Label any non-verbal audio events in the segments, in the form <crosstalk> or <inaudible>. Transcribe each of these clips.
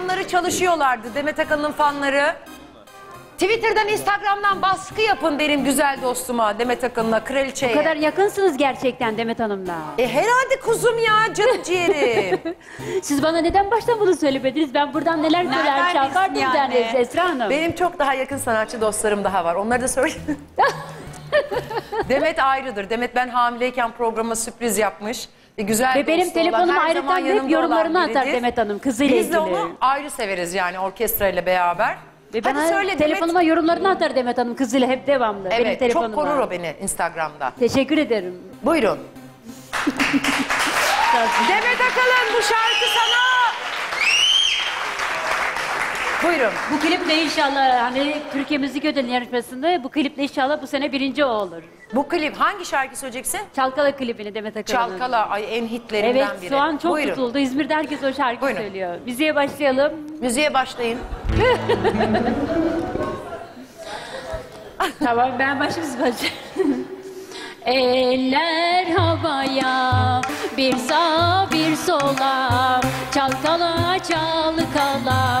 fanları çalışıyorlardı. Demet Akalın'ın fanları. Twitter'dan, Instagram'dan baskı yapın benim güzel dostuma Demet Akalın'a, kraliçeye. Bu kadar yakınsınız gerçekten Demet Hanım'la. E herhalde kuzum ya canım <laughs> ciğerim. Siz bana neden baştan bunu söylemediniz? Ben buradan neler bilsin şarkardım yani? yani Esra Hanım. Benim çok daha yakın sanatçı dostlarım daha var. Onları da söyleyeyim. <laughs> Demet ayrıdır. Demet ben hamileyken programa sürpriz yapmış. Ve güzel Ve benim dostu olan, telefonuma her zaman ayrıca hep yorumlarını olan atar biridir. Demet Hanım kızıyla Biz de ilgili. onu ayrı severiz yani orkestra ile beraber. Ve Hadi bana söyle telefonuma Demet. yorumlarını atar Demet Hanım kızıyla hep devamlı. benim Evet telefonuma. çok korur o beni Instagram'da. Teşekkür ederim. Buyurun. <laughs> Demet Akalın bu şarkı sana. Buyurun. Bu kliple inşallah hani Türkiye Müzik Ödülü yarışmasında bu kliple inşallah bu sene birinci o olur. Bu klip hangi şarkı söyleyeceksin? Çalkala klibini Demet Akalın'ın. Çalkala ay en hitlerinden Evet biri. şu an çok Buyurun. tutuldu. İzmir'de herkes o şarkı Buyurun. söylüyor. Müziğe başlayalım. Müziğe başlayın. <laughs> tamam ben başımız başlayalım. <laughs> Eller havaya bir sağ bir sola çalkala çalkala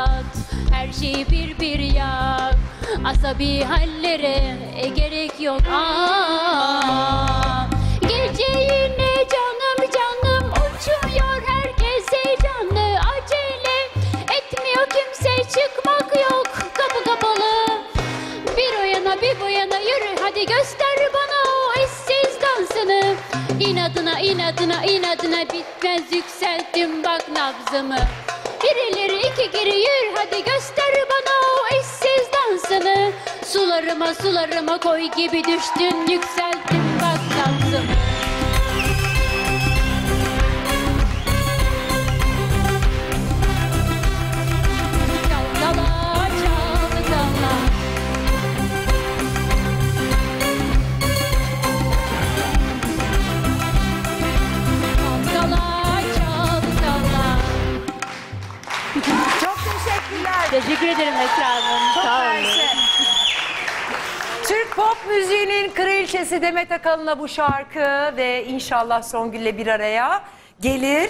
Şeyi bir bir yak Asabi hallere e, gerek yok. Aa, Gece yine canım canım Uçuyor. Herkes heyecanlı Acele etmiyor. Kimse Çıkmak yok. Kapı kapalı. Bir o yana bir bu yana yürü. Hadi göster bana o eşsiz dansını. İnadına inadına inadına bitmez. Yükselttim bak nabzımı Bir ileri iki geri yürü hadi göster bana o eşsiz dansını. Sularıma sularıma koy gibi düştün yükselttim Çok teşekkürler. Teşekkür ederim Esra Hanım. Çok Sağ olun. Türk pop müziğinin kraliçesi Demet Akalın'a bu şarkı ve inşallah Songül'le bir araya gelir.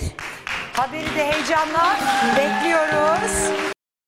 Haberi de heyecanla bekliyoruz.